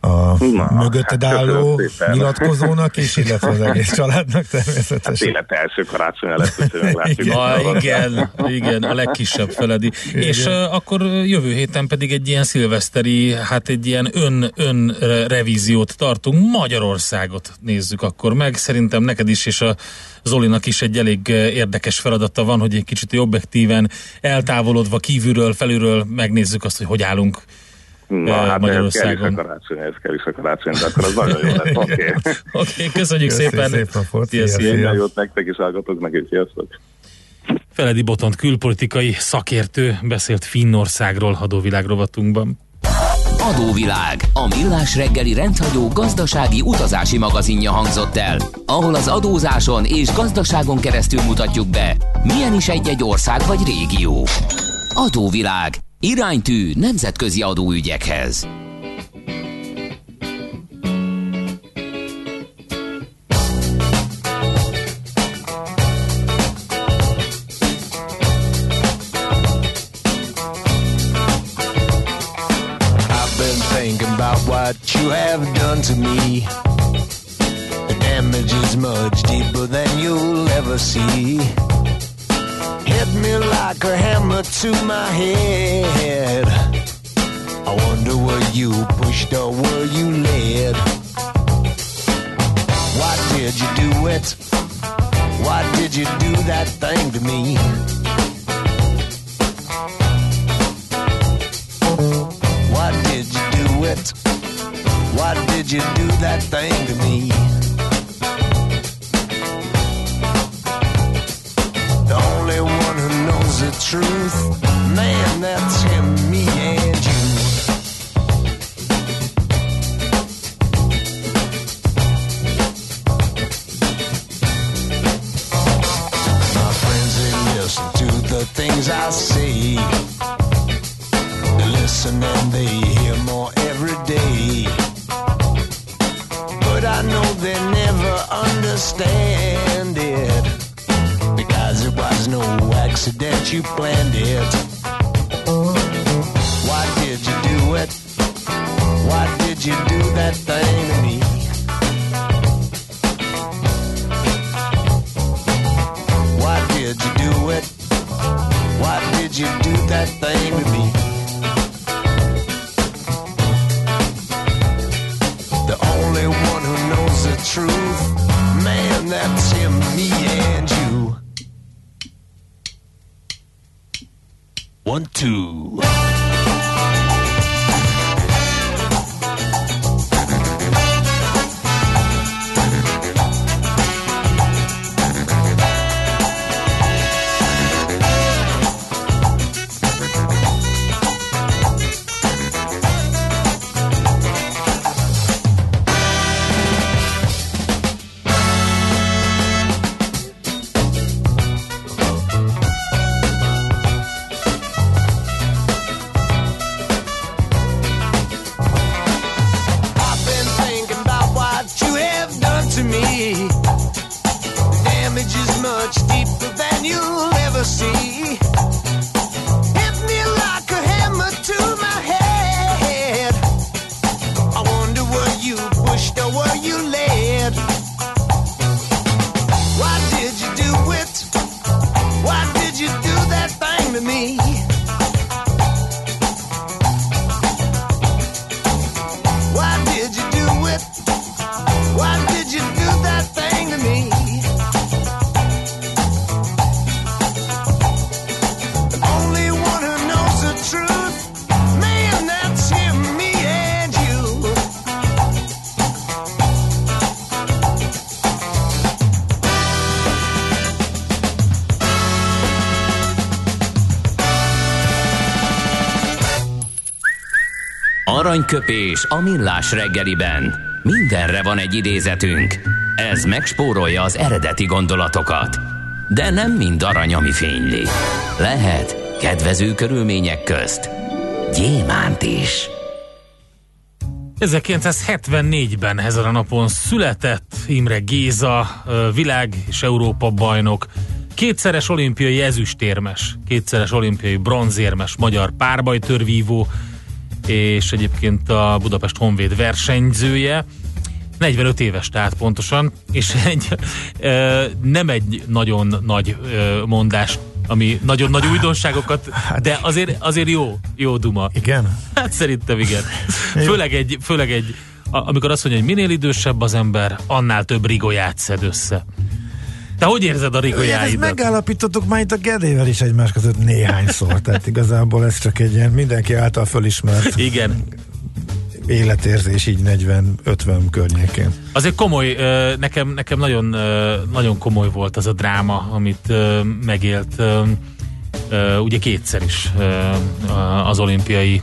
a Na, mögötted hát álló nyilatkozónak is, illetve az egész családnak természetesen. Hát élet első karácsony előtt, igen. Ah, igen, igen, a legkisebb feledi. Igen. És uh, akkor jövő héten pedig egy ilyen szilveszteri, hát egy ilyen ön, ön revíziót tartunk, Magyarországot nézzük akkor meg. Szerintem neked is és a Zolinak is egy elég érdekes feladata van, hogy egy kicsit objektíven eltávolodva kívülről, felülről megnézzük azt, hogy hogy állunk Na, hát Magyarországon. Kell is a karácsony, ez kell is a karácsony, de akkor az nagyon jó lesz. Oké. [LAUGHS] Okay. Okay, köszönjük Köszi szépen. Szép napot. Szia, szia. Minden jót nektek is hallgatok, meg is sziasztok. Feledi Botont külpolitikai szakértő beszélt Finnországról adóvilág rovatunkban. Adóvilág, a millás reggeli rendhagyó gazdasági utazási magazinja hangzott el, ahol az adózáson és gazdaságon keresztül mutatjuk be, milyen is egy-egy ország vagy régió. Adóvilág, Iránytű nemzetközi adóügyekhez. you have done to me. The damage is much deeper than you'll ever see. Hit me like a hammer to my head. I wonder were you pushed or were you led? Why did you do it? Why did you do that thing to me? Why did you do it? Why did you do that thing to me? The truth. Man, that's him, me, and you. My friends, they listen to the things I say. They listen and they hear more every day. But I know they never understand accident, you planned it. Why did you do it? Why did you do that thing to me? Why did you do it? Why did you do that thing to me? The only one who knows the truth, man, that's him, me One, two. Aranyköpés a millás reggeliben. Mindenre van egy idézetünk. Ez megspórolja az eredeti gondolatokat. De nem mind arany, ami fényli. Lehet kedvező körülmények közt gyémánt is. 1974-ben ezen a napon született Imre Géza, világ és Európa bajnok, kétszeres olimpiai ezüstérmes, kétszeres olimpiai bronzérmes magyar párbajtörvívó, és egyébként a Budapest Honvéd versenyzője. 45 éves tehát pontosan, és [LAUGHS] egy, nem egy nagyon nagy mondás ami nagyon nagy újdonságokat, hát- de azért, azért jó, jó duma. Igen? Hát szerintem igen. Főleg egy, főleg egy amikor azt mondja, hogy minél idősebb az ember, annál több rigóját szed össze. Te hogy érzed a rigójáidat? Ezt megállapítottuk már itt a Gedével is egymás között néhányszor, tehát igazából ez csak egy ilyen mindenki által fölismert Igen életérzés így 40-50 környékén. Azért komoly, nekem, nekem nagyon, nagyon komoly volt az a dráma, amit megélt ugye kétszer is az olimpiai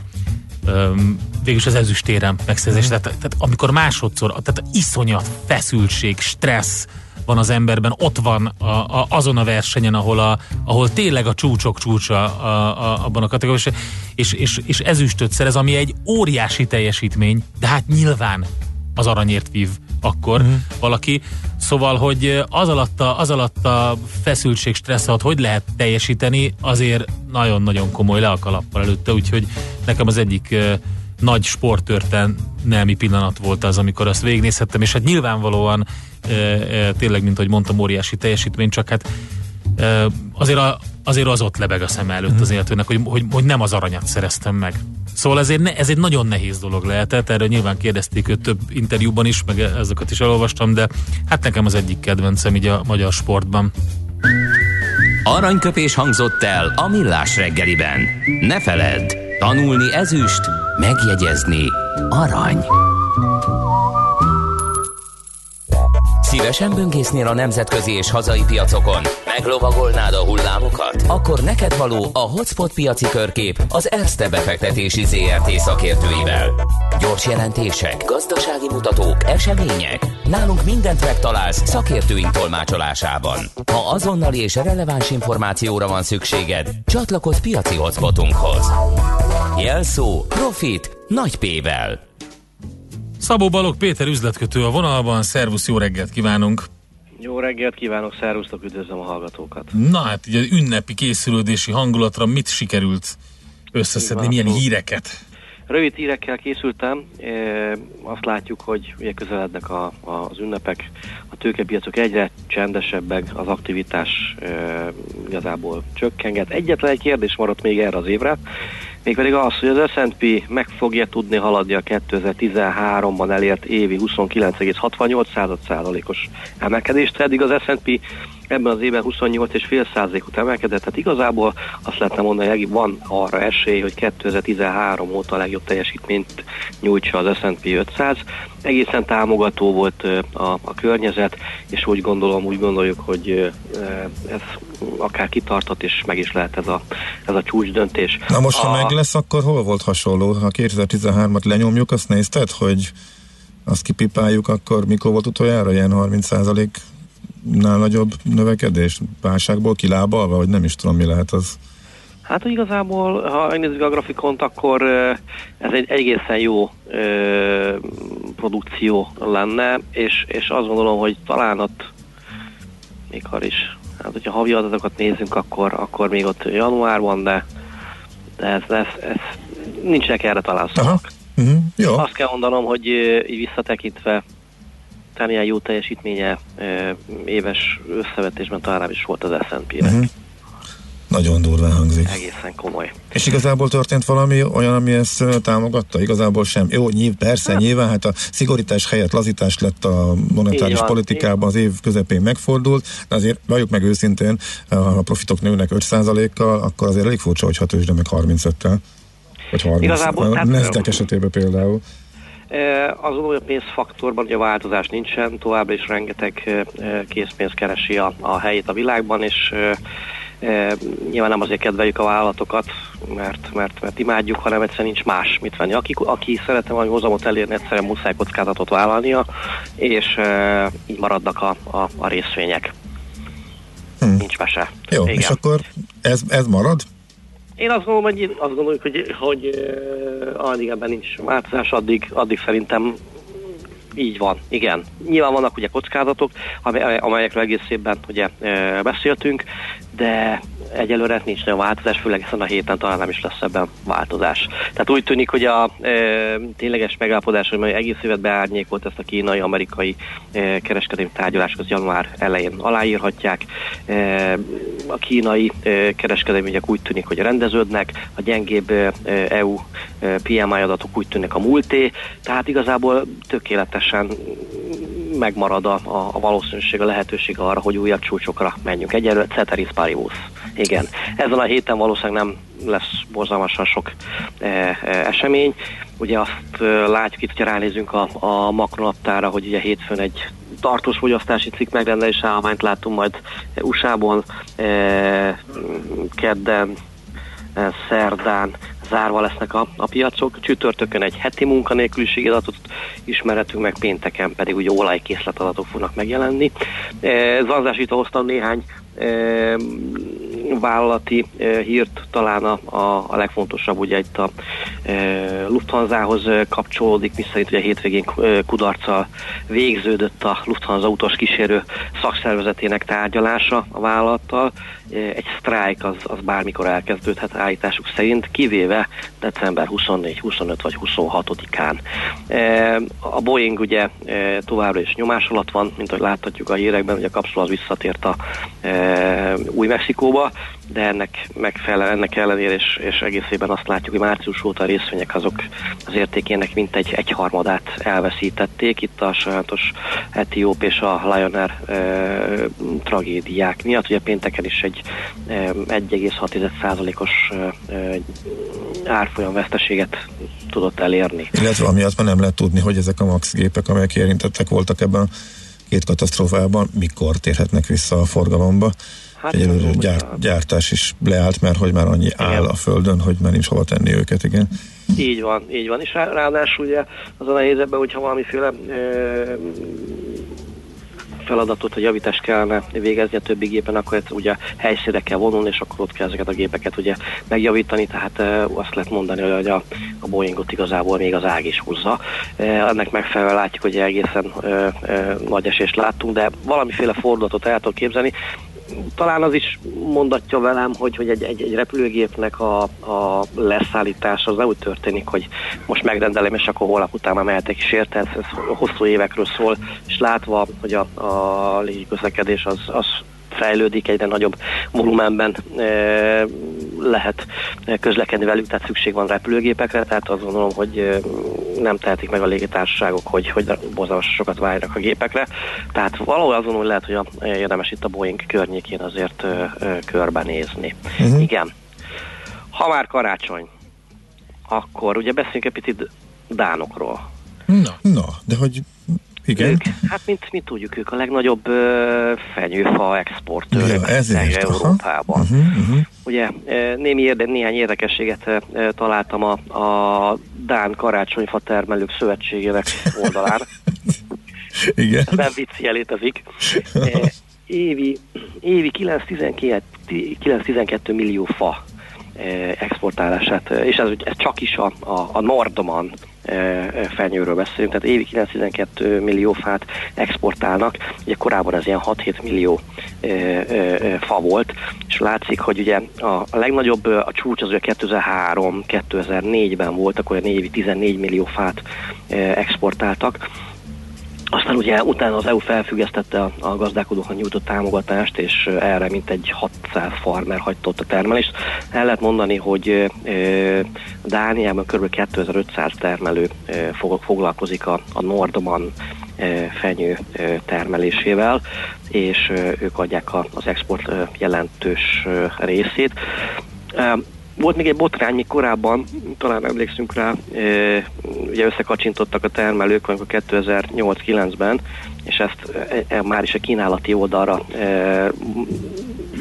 végülis az ezüstérem megszerzés. Mm. Tehát, tehát amikor másodszor, tehát iszonyat feszültség, stressz, van az emberben, ott van a, a, azon a versenyen, ahol, a, ahol tényleg a csúcsok csúcsa a, a, abban a kategóriában, és, és, és ezüstöt szerez, ami egy óriási teljesítmény, de hát nyilván az aranyért vív akkor uh-huh. valaki. Szóval, hogy az alatt a, az alatt a feszültség, stressz alatt hogy lehet teljesíteni, azért nagyon-nagyon komoly le a kalappal előtte, úgyhogy nekem az egyik uh, nagy sporttörténelmi pillanat volt az, amikor azt végignézhettem, és hát nyilvánvalóan tényleg, mint ahogy mondtam, óriási teljesítmény, csak hát azért, a, azért az ott lebeg a szem előtt az életőnek, hogy, hogy, hogy nem az aranyat szereztem meg. Szóval ezért ne, ez egy nagyon nehéz dolog lehetett, erről nyilván kérdezték őt több interjúban is, meg ezeket is elolvastam, de hát nekem az egyik kedvencem így a magyar sportban. Aranyköpés hangzott el a millás reggeliben. Ne feledd, tanulni ezüst, megjegyezni arany. Szívesen böngésznél a nemzetközi és hazai piacokon? Meglovagolnád a hullámokat? Akkor neked való a Hotspot piaci körkép az Erste befektetési ZRT szakértőivel. Gyors jelentések, gazdasági mutatók, események. Nálunk mindent megtalálsz szakértőink tolmácsolásában. Ha azonnali és releváns információra van szükséged, csatlakozz piaci hotspotunkhoz. Jelszó Profit nagy P-vel. Szabó Balog Péter üzletkötő a vonalban, szervusz, jó reggelt kívánunk! Jó reggelt kívánok, szervusztok, üdvözlöm a hallgatókat! Na hát, ugye ünnepi készülődési hangulatra mit sikerült összeszedni, milyen híreket? Rövid hírekkel készültem, e, azt látjuk, hogy ugye közelednek a, a, az ünnepek, a tőkepiacok egyre csendesebbek, az aktivitás e, igazából csökkenget. Egyetlen egy kérdés maradt még erre az évre, mégpedig az, hogy az S&P meg fogja tudni haladni a 2013-ban elért évi 29,68%-os emelkedést, eddig az S&P ebben az évben 28,5%-ot emelkedett, tehát igazából azt lehetne mondani, hogy van arra esély, hogy 2013 óta a legjobb teljesítményt nyújtsa az S&P 500. Egészen támogató volt a, a környezet, és úgy gondolom, úgy gondoljuk, hogy ez akár kitartott, és meg is lehet ez a, ez a csúcs döntés. Na most, ha a... meg lesz, akkor hol volt hasonló? Ha 2013-at lenyomjuk, azt nézted, hogy azt kipipáljuk, akkor mikor volt utoljára ilyen 30 nál nagyobb növekedés? Válságból kilábalva, vagy nem is tudom, mi lehet az? Hát igazából, ha megnézzük a grafikont, akkor ez egy egészen jó ö, produkció lenne, és, és azt gondolom, hogy talán ott mikor is, hát hogyha havi adatokat nézzünk, akkor, akkor még ott januárban, de, de ez, ez, ez nincsenek erre talán szavak. Uh-huh. Jó. Azt kell mondanom, hogy így visszatekintve után ilyen jó teljesítménye éves összevetésben talán is volt az S&P-nek. Uh-huh. Mhm. Nagyon durván hangzik. Egészen komoly. És igazából történt valami olyan, ami ezt támogatta? Igazából sem. Jó, nyilv, persze, hát. nyilván, hát a szigorítás helyett lazítás lett a monetáris van, politikában, az év közepén megfordult, de azért valljuk meg őszintén, ha a profitok nőnek 5%-kal, akkor azért elég furcsa, hogy 6 de meg 35-tel. Vagy 30. Igazából, a hát, esetében például. Az hogy a pénzfaktorban ugye változás nincsen, továbbra is rengeteg készpénz keresi a, a helyét a világban, és Nyilván nem azért kedveljük a vállalatokat, mert, mert, mert imádjuk, hanem egyszerűen nincs más mit venni. Aki, aki szeretne valami hozamot elérni, egyszerűen muszáj kockázatot vállalnia, és így maradnak a, a, a részvények. Hmm. Nincs mese. Jó, Igen. és akkor ez, ez marad? Én azt gondolom, hogy, azt gondolom, hogy, hogy addig ebben nincs változás, addig, addig szerintem így van, igen. Nyilván vannak ugye kockázatok, amelyekről egész évben ugye beszéltünk, de egyelőre nincs nagyon változás, főleg ezen a héten talán nem is lesz ebben változás. Tehát úgy tűnik, hogy a e, tényleges megállapodás, hogy egész évet beárnyékolt ezt a kínai-amerikai e, kereskedelmi tárgyalásokat január elején aláírhatják. E, a kínai e, kereskedelmi ügyek úgy tűnik, hogy rendeződnek, a gyengébb e, EU e, PMI adatok úgy tűnik a múlté, tehát igazából tökéletesen megmarad a, a, a valószínűség, a lehetőség arra, hogy újabb csúcsokra menjünk. Egyelőre ceteris paribus. Igen. Ezen a héten valószínűleg nem lesz borzalmasan sok e, e, esemény. Ugye azt e, látjuk itt, hogyha ránézünk a, a makronaptára, hogy ugye hétfőn egy tartós fogyasztási cikk megrendelés állományt látunk majd USA-ban, e, kedden, e, szerdán, zárva lesznek a, a piacok. Csütörtökön egy heti munkanélküliségi adatot ismerhetünk meg, pénteken pedig ugye olajkészletadatok fognak megjelenni. E, Zanzásítva hoztam néhány vállalati hírt talán a, a, a legfontosabb ugye itt a Lufthansa-hoz kapcsolódik, miszerint ugye hétvégén kudarccal végződött a Lufthansa utas kísérő szakszervezetének tárgyalása a vállalattal. Egy sztrájk az, az bármikor elkezdődhet állításuk szerint, kivéve december 24, 25 vagy 26-án. A Boeing ugye továbbra is nyomás alatt van, mint ahogy láthatjuk a hírekben, hogy a kapszula az visszatért a új-Mexikóba, de ennek megfelel, ennek ellenére, és, és egészében azt látjuk, hogy március óta a részvények azok az értékének mintegy egy harmadát elveszítették. Itt a sajátos Etióp és a Lion Air e, tragédiák miatt. Ugye pénteken is egy e, 1,6%-os e, árfolyam veszteséget tudott elérni. Illetve amiatt már nem lehet tudni, hogy ezek a max gépek, amelyek érintettek voltak ebben a két katasztrófában, mikor térhetnek vissza a forgalomba. Hát, Egyelőre gyárt, gyártás is leállt, mert hogy már annyi igen. áll a földön, hogy már nincs hova tenni őket, igen. Így van, így van. És ráadásul ugye az a nehéz ebben, hogyha valamiféle ö, feladatot, hogy javítást kellene végezni a többi gépen, akkor ugye helyszínre kell vonulni, és akkor ott kell ezeket a gépeket ugye megjavítani, tehát e, azt lehet mondani, hogy a, a Boeingot igazából még az ág is húzza. E, ennek megfelelően látjuk, hogy egészen e, e, nagy esést láttunk, de valamiféle fordulatot el tudok képzelni talán az is mondatja velem, hogy, hogy egy, egy, egy repülőgépnek a, a leszállítása az nem úgy történik, hogy most megrendelem, és akkor holnap után mehetek is érte, ez, ez hosszú évekről szól, és látva, hogy a, a légiközlekedés az, az fejlődik, egyre nagyobb volumenben e, lehet közlekedni velük, tehát szükség van repülőgépekre, tehát azt gondolom, hogy e, nem tehetik meg a légitársaságok, hogy, hogy borzalmas sokat várjanak a gépekre. Tehát valahol azon, hogy lehet, hogy a, érdemes itt a Boeing környékén azért e, körbenézni. Uh-huh. Igen. Ha már karácsony, akkor ugye beszéljünk egy picit Dánokról. Na, na, de hogy igen. Ők, hát mint mi tudjuk, ők a legnagyobb uh, fenyőfa exportőrök ja, Európában. Uh-huh, uh-huh. Ugye némi érde, néhány érdekességet uh, találtam a, a Dán Karácsonyfa Termelők Szövetségének oldalán. [LAUGHS] Igen. Nem vicci létezik. [LAUGHS] évi, évi 9-12 millió fa exportálását, és ez, ez csak is a, a, a Nordoman fenyőről beszélünk, tehát évi 912 millió fát exportálnak, ugye korábban ez ilyen 6-7 millió fa volt, és látszik, hogy ugye a, legnagyobb a csúcs az ugye 2003-2004-ben volt, akkor olyan évi 14 millió fát exportáltak, aztán ugye utána az EU felfüggesztette a, a gazdálkodóknak nyújtott támogatást, és erre mintegy 600 farmer hagytott a termelést. El lehet mondani, hogy Dániában kb. 2500 termelő fog, foglalkozik a, a Nordman fenyő termelésével, és ők adják a, az export jelentős részét. Volt még egy botrány, mi korábban, talán emlékszünk rá, ugye összekacsintottak a termelők amikor 2008-9-ben, és ezt e, e, már is a kínálati oldalra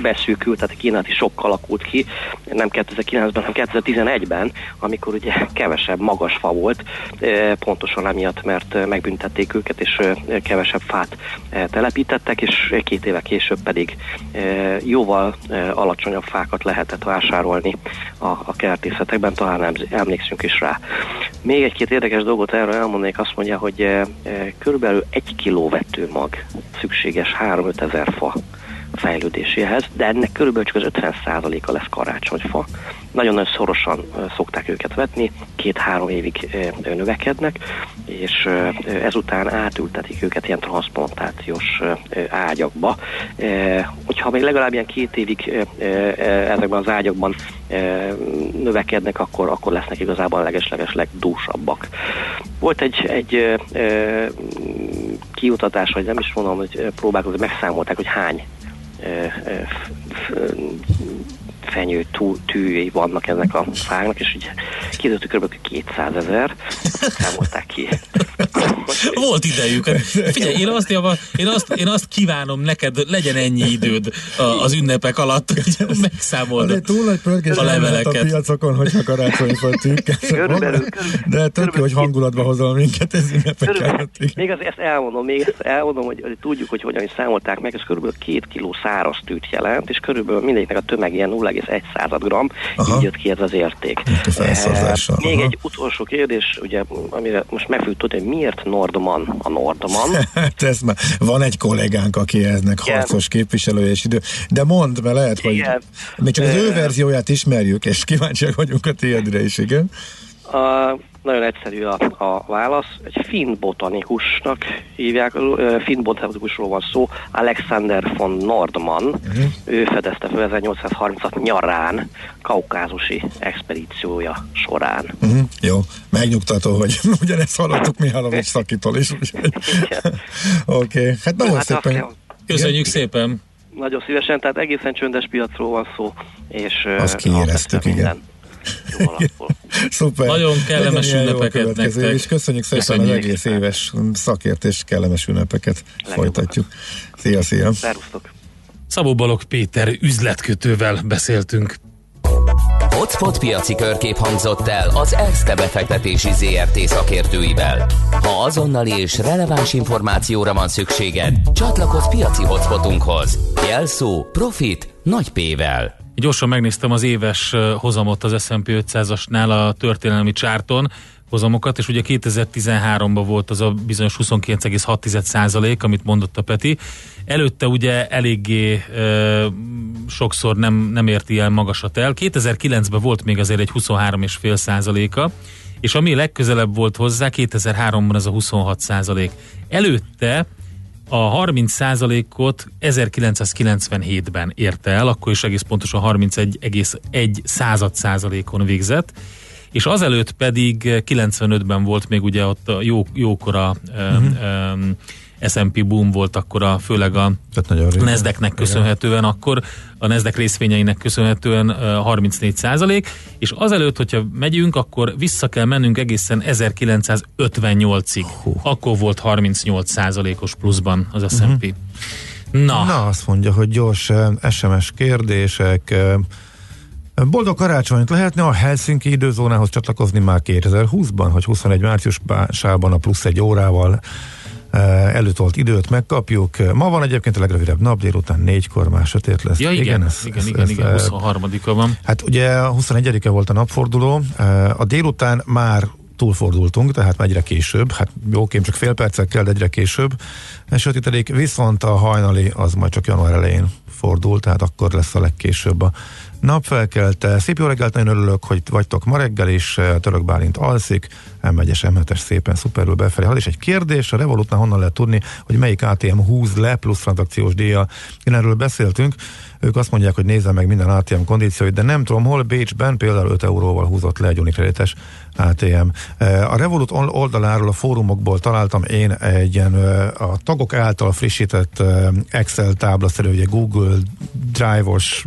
beszűkült, tehát a kínálati sok alakult ki, nem 2009-ben, hanem 2011-ben, amikor ugye kevesebb magas fa volt, pontosan emiatt, mert megbüntették őket, és kevesebb fát telepítettek, és két éve később pedig jóval alacsonyabb fákat lehetett vásárolni a, a kertészetekben, talán emlékszünk is rá. Még egy-két érdekes dolgot erről elmondanék, azt mondja, hogy körülbelül egy kiló vetőmag szükséges 3-5 ezer fa fejlődéséhez, de ennek körülbelül csak az 50%-a lesz karácsonyfa. Nagyon-nagyon szorosan szokták őket vetni, két-három évig növekednek, és ezután átültetik őket ilyen transplantációs ágyakba. Hogyha még legalább ilyen két évig ezekben az ágyakban növekednek, akkor, akkor lesznek igazából legesleges legdúsabbak. Volt egy, egy kiutatás, vagy nem is mondom, hogy próbálkozó, megszámolták, hogy hány uh, uh, fenyő tűjei vannak ennek a fáknak, és így kiderült, hogy kb. 200 ezer, számolták ki. [LAUGHS] Volt idejük. Figyelj, én azt, javar, én, azt, én azt kívánom neked, legyen ennyi időd az ünnepek alatt, hogy megszámold a, túl nagy a leveleket. a piacokon, hogyha karácsonyfa De tök jó, hogy hangulatba hozol minket ez ünnepek előtt. Még azért ezt elmondom, még ezt elmondom, hogy, hogy tudjuk, hogy hogyan is számolták meg, ez körülbelül két kiló száraz tűt jelent, és körülbelül mindegyiknek a tömeg ilyen 0,1 század gram, így jött ki ez az érték. E, még egy utolsó kérdés, ugye, amire most meg fogjuk tudni, hogy miért Nordman a Nordman? [LAUGHS] hát ez már van egy kollégánk, aki eznek Igen. harcos képviselője és idő. De mondd, mert lehet, hogy igen. még csak az ő verzióját ismerjük, és kíváncsiak vagyunk a tiédre is, igen. A, nagyon egyszerű a, a válasz. Egy finn botanikusnak hívják, finn botanikusról van szó, Alexander von Nordman. Uh-huh. Ő fedezte fel 1836 nyarán, kaukázusi expedíciója során. Uh-huh. Jó, megnyugtató, hogy [LAUGHS] ugyanezt hallottuk Mihálovics szakitól is. [LAUGHS] Oké, okay. hát nagyon hát szépen. Köszönjük igen? szépen! Nagyon szívesen, tehát egészen csöndes piacról van szó, és azt kiéreztük, igen. Minden Szuper. Nagyon kellemes Legyen ünnepeket nektek. És köszönjük szépen köszönjük. az egész éves szakértés, kellemes ünnepeket. Legjobb. Folytatjuk. Szia, szia. Szervusztok. Szabó Balog Péter üzletkötővel beszéltünk. Hotspot piaci körkép hangzott el az ESZTE befektetési ZRT szakértőivel. Ha azonnali és releváns információra van szükséged, csatlakozz piaci hotspotunkhoz. Jelszó Profit nagy P-vel. Gyorsan megnéztem az éves hozamot az S&P 500-asnál a történelmi csárton, hozamokat, és ugye 2013-ban volt az a bizonyos 29,6 százalék, amit mondott a Peti. Előtte ugye eléggé e, sokszor nem, nem érti el magasat el. 2009-ben volt még azért egy 23,5 százaléka, és ami legközelebb volt hozzá, 2003-ban az a 26 százalék. Előtte a 30%-ot 1997-ben érte el, akkor is egész pontosan 31,1 század százalékon végzett, és azelőtt pedig 95-ben volt még ugye ott a jó, jókora uh-huh. um, S&P boom volt akkor a, főleg a Nezdeknek köszönhetően, akkor a Nezdek részvényeinek köszönhetően 34 százalék, és azelőtt, hogyha megyünk, akkor vissza kell mennünk egészen 1958-ig. Hú. Akkor volt 38 százalékos pluszban az S&P. Uh-huh. Na. Na, azt mondja, hogy gyors SMS kérdések, Boldog karácsonyt lehetne a Helsinki időzónához csatlakozni már 2020-ban, hogy 21 márciusában a plusz egy órával előtolt időt megkapjuk. Ma van egyébként a legrövidebb nap, délután négykor már sötét lesz. Ja, igen, igen, ez, igen, ez, igen, ez, igen 23-a van. Hát ugye 21-e volt a napforduló, a délután már túlfordultunk, tehát egyre később, hát jókém csak fél percekkel, de egyre később sötétedik, viszont a hajnali az majd csak január elején fordul, tehát akkor lesz a legkésőbb a napfelkelte. Szép jó reggelt, nagyon örülök, hogy vagytok ma reggel, és eh, Török Bálint alszik, M1-es, m szépen szuperül befelé. Hát és egy kérdés, a Revolutnál honnan lehet tudni, hogy melyik ATM húz le plusz tranzakciós díja. Én erről beszéltünk, ők azt mondják, hogy nézze meg minden ATM kondícióit, de nem tudom, hol Bécsben például 5 euróval húzott le egy unikredites ATM. Eh, a Revolut oldaláról, a fórumokból találtam én egy ilyen eh, a tagok által frissített Excel táblaszerű, ugye Google Drive-os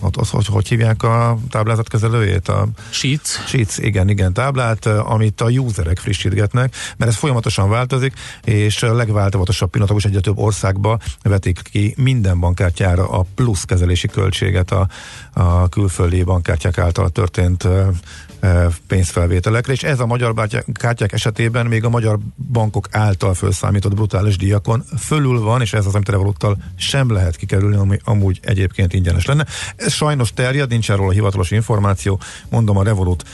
ott, az, hogy, hogy hívják a táblázatkezelőjét? A Sheets. Sheets, igen, igen, táblát, amit a userek frissítgetnek, mert ez folyamatosan változik, és a legváltozatosabb pillanatok is egyre több országba vetik ki minden bankkártyára a plusz kezelési költséget a, a külföldi bankkártyák által történt pénzfelvételekre, és ez a magyar kártyák esetében még a magyar bankok által felszámított brutális díjakon fölül van, és ez az, amit Revoluttal sem lehet kikerülni, ami amúgy egyébként ingyenes lenne. Ez sajnos terjed, nincs erről a hivatalos információ, mondom a Revolut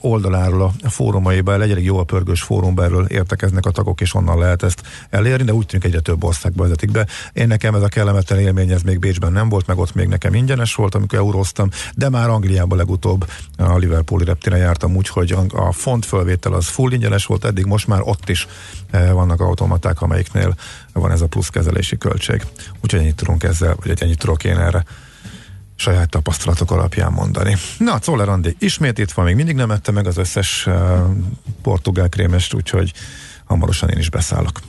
oldaláról a fórumaiba, egy jó a pörgős fórumba erről értekeznek a tagok, és onnan lehet ezt elérni, de úgy tűnik egyre több országba vezetik be. Én nekem ez a kellemetlen élmény, ez még Bécsben nem volt, meg ott még nekem ingyenes volt, amikor euróztam, de már Angliában legutóbb a Liverpooli reptére jártam úgy, hogy a font fölvétel az full ingyenes volt, eddig most már ott is vannak automaták, amelyiknél van ez a plusz kezelési költség. Úgyhogy ennyit tudunk ezzel, vagy ennyit tudok én erre saját tapasztalatok alapján mondani. Na, Czoller Andi ismét itt van, még mindig nem ette meg az összes uh, portugál krémest, úgyhogy hamarosan én is beszállok.